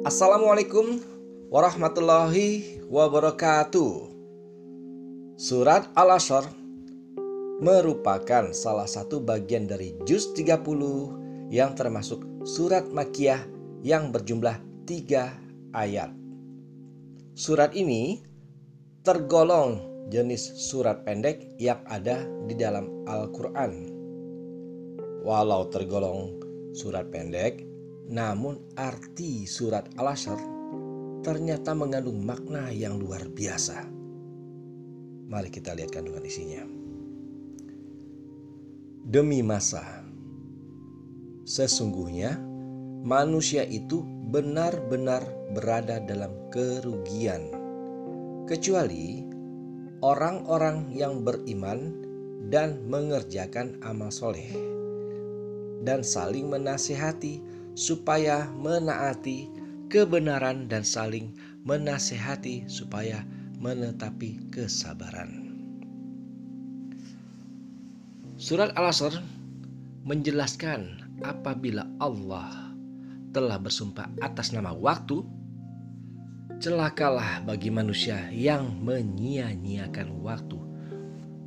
Assalamualaikum warahmatullahi wabarakatuh. Surat Al-Asr merupakan salah satu bagian dari juz 30 yang termasuk surat Makiyah yang berjumlah 3 ayat. Surat ini tergolong jenis surat pendek yang ada di dalam Al-Quran. Walau tergolong surat pendek, namun arti surat Al-Asr ternyata mengandung makna yang luar biasa. Mari kita lihat kandungan isinya. Demi masa, sesungguhnya manusia itu benar-benar berada dalam kerugian, kecuali orang-orang yang beriman dan mengerjakan amal soleh, dan saling menasihati supaya menaati kebenaran dan saling menasehati supaya menetapi kesabaran. Surat Al-Asr menjelaskan apabila Allah telah bersumpah atas nama waktu, celakalah bagi manusia yang menyia-nyiakan waktu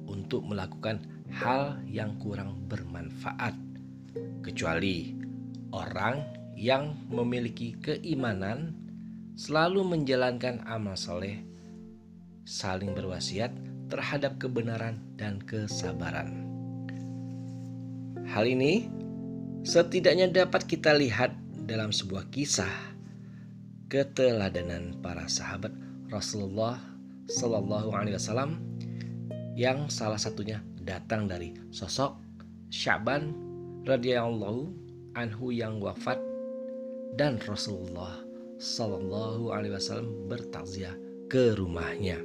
untuk melakukan hal yang kurang bermanfaat, kecuali Orang yang memiliki keimanan selalu menjalankan amal soleh, saling berwasiat terhadap kebenaran dan kesabaran. Hal ini setidaknya dapat kita lihat dalam sebuah kisah keteladanan para sahabat Rasulullah Shallallahu Alaihi Wasallam yang salah satunya datang dari sosok Syaban radhiyallahu anhu yang wafat dan Rasulullah Sallallahu Alaihi Wasallam bertakziah ke rumahnya.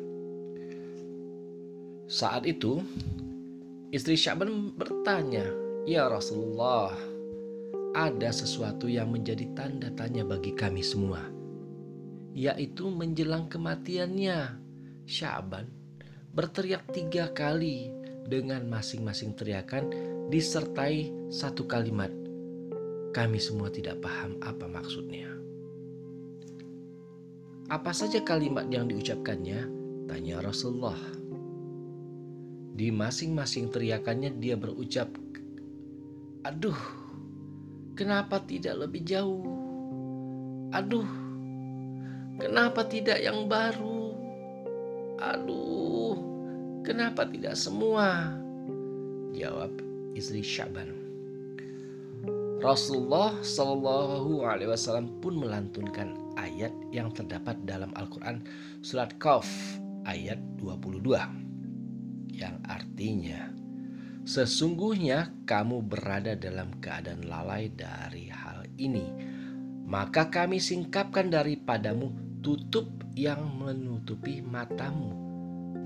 Saat itu istri Syaban bertanya, "Ya Rasulullah, ada sesuatu yang menjadi tanda tanya bagi kami semua, yaitu menjelang kematiannya." Syaban berteriak tiga kali dengan masing-masing teriakan disertai satu kalimat kami semua tidak paham apa maksudnya. Apa saja kalimat yang diucapkannya? Tanya Rasulullah. Di masing-masing teriakannya dia berucap, Aduh, kenapa tidak lebih jauh? Aduh, kenapa tidak yang baru? Aduh, kenapa tidak semua? Jawab istri Syaban. Rasulullah Shallallahu Alaihi Wasallam pun melantunkan ayat yang terdapat dalam Al-Quran surat Qaf ayat 22 yang artinya sesungguhnya kamu berada dalam keadaan lalai dari hal ini. Maka kami singkapkan daripadamu tutup yang menutupi matamu.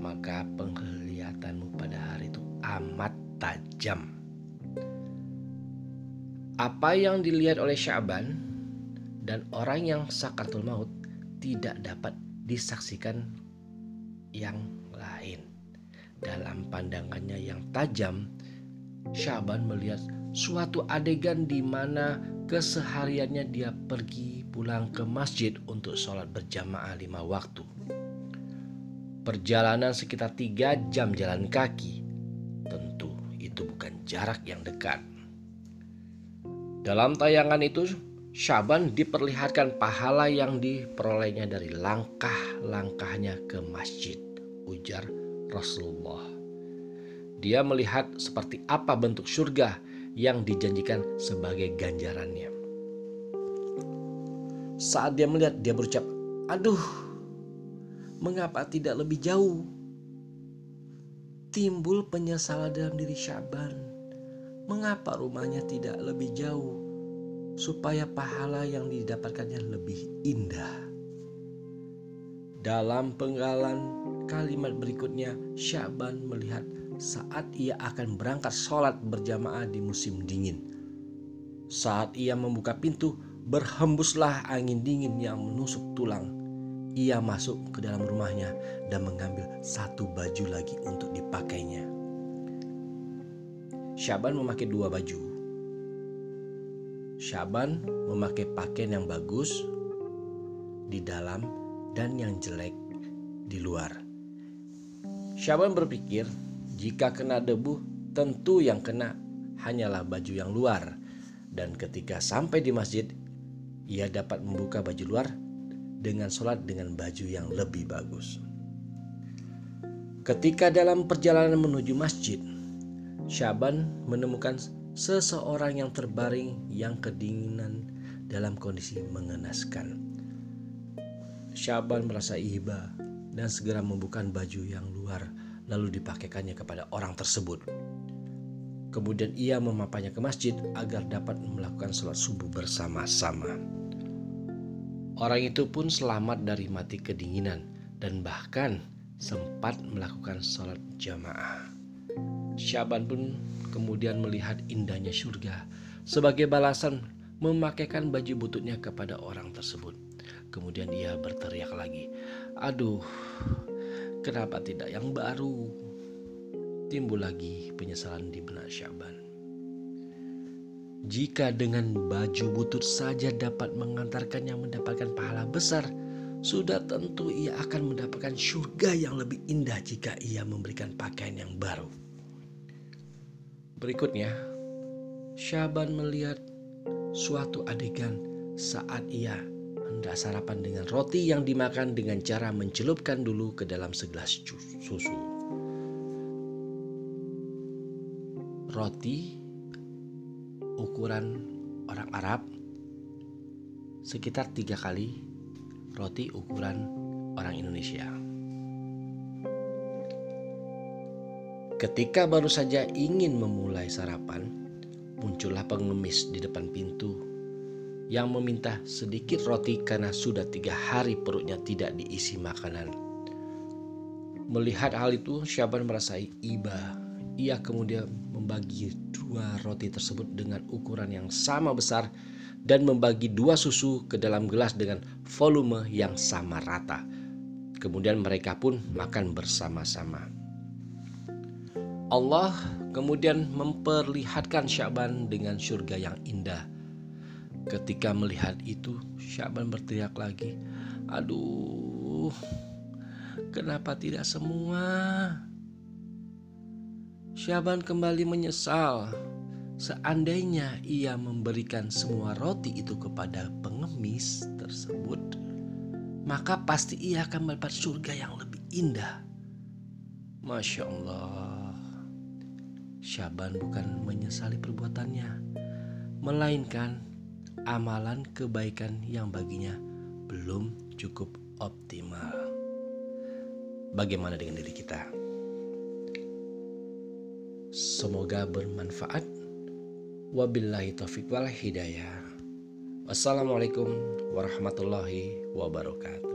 Maka penglihatanmu pada hari itu amat tajam apa yang dilihat oleh Syaban dan orang yang sakatul maut tidak dapat disaksikan yang lain. Dalam pandangannya yang tajam, Syaban melihat suatu adegan di mana kesehariannya dia pergi pulang ke masjid untuk sholat berjamaah lima waktu. Perjalanan sekitar tiga jam jalan kaki. Tentu itu bukan jarak yang dekat. Dalam tayangan itu, Syaban diperlihatkan pahala yang diperolehnya dari langkah-langkahnya ke masjid, ujar Rasulullah. Dia melihat seperti apa bentuk surga yang dijanjikan sebagai ganjarannya. Saat dia melihat, dia berucap, "Aduh, mengapa tidak lebih jauh?" Timbul penyesalan dalam diri Syaban mengapa rumahnya tidak lebih jauh supaya pahala yang didapatkannya lebih indah. Dalam penggalan kalimat berikutnya, Syaban melihat saat ia akan berangkat sholat berjamaah di musim dingin. Saat ia membuka pintu, berhembuslah angin dingin yang menusuk tulang. Ia masuk ke dalam rumahnya dan mengambil satu baju lagi untuk dipakainya. Syaban memakai dua baju. Syaban memakai pakaian yang bagus di dalam dan yang jelek di luar. Syaban berpikir, jika kena debu, tentu yang kena hanyalah baju yang luar. Dan ketika sampai di masjid, ia dapat membuka baju luar dengan sholat dengan baju yang lebih bagus. Ketika dalam perjalanan menuju masjid, Syaban menemukan seseorang yang terbaring yang kedinginan dalam kondisi mengenaskan. Syaban merasa iba dan segera membuka baju yang luar lalu dipakaikannya kepada orang tersebut. Kemudian ia memapanya ke masjid agar dapat melakukan sholat subuh bersama-sama. Orang itu pun selamat dari mati kedinginan dan bahkan sempat melakukan sholat jamaah. Syaban pun kemudian melihat indahnya surga sebagai balasan memakaikan baju bututnya kepada orang tersebut. Kemudian ia berteriak lagi, "Aduh, kenapa tidak yang baru?" Timbul lagi penyesalan di benak Syaban. Jika dengan baju butut saja dapat mengantarkannya mendapatkan pahala besar, sudah tentu ia akan mendapatkan surga yang lebih indah jika ia memberikan pakaian yang baru. Berikutnya, Syaban melihat suatu adegan saat ia hendak sarapan dengan roti yang dimakan dengan cara mencelupkan dulu ke dalam segelas susu. Roti ukuran orang Arab sekitar tiga kali roti ukuran orang Indonesia. Ketika baru saja ingin memulai sarapan, muncullah pengemis di depan pintu yang meminta sedikit roti karena sudah tiga hari perutnya tidak diisi makanan. Melihat hal itu, Syaban merasa iba. Ia kemudian membagi dua roti tersebut dengan ukuran yang sama besar dan membagi dua susu ke dalam gelas dengan volume yang sama rata. Kemudian mereka pun makan bersama-sama. Allah kemudian memperlihatkan Syaban dengan surga yang indah. Ketika melihat itu, Syaban berteriak lagi, "Aduh, kenapa tidak semua?" Syaban kembali menyesal. Seandainya ia memberikan semua roti itu kepada pengemis tersebut, maka pasti ia akan mendapat surga yang lebih indah. Masya Allah. Syaban bukan menyesali perbuatannya, melainkan amalan kebaikan yang baginya belum cukup optimal. Bagaimana dengan diri kita? Semoga bermanfaat. Wabillahi taufiq wal hidayah. Wassalamualaikum warahmatullahi wabarakatuh.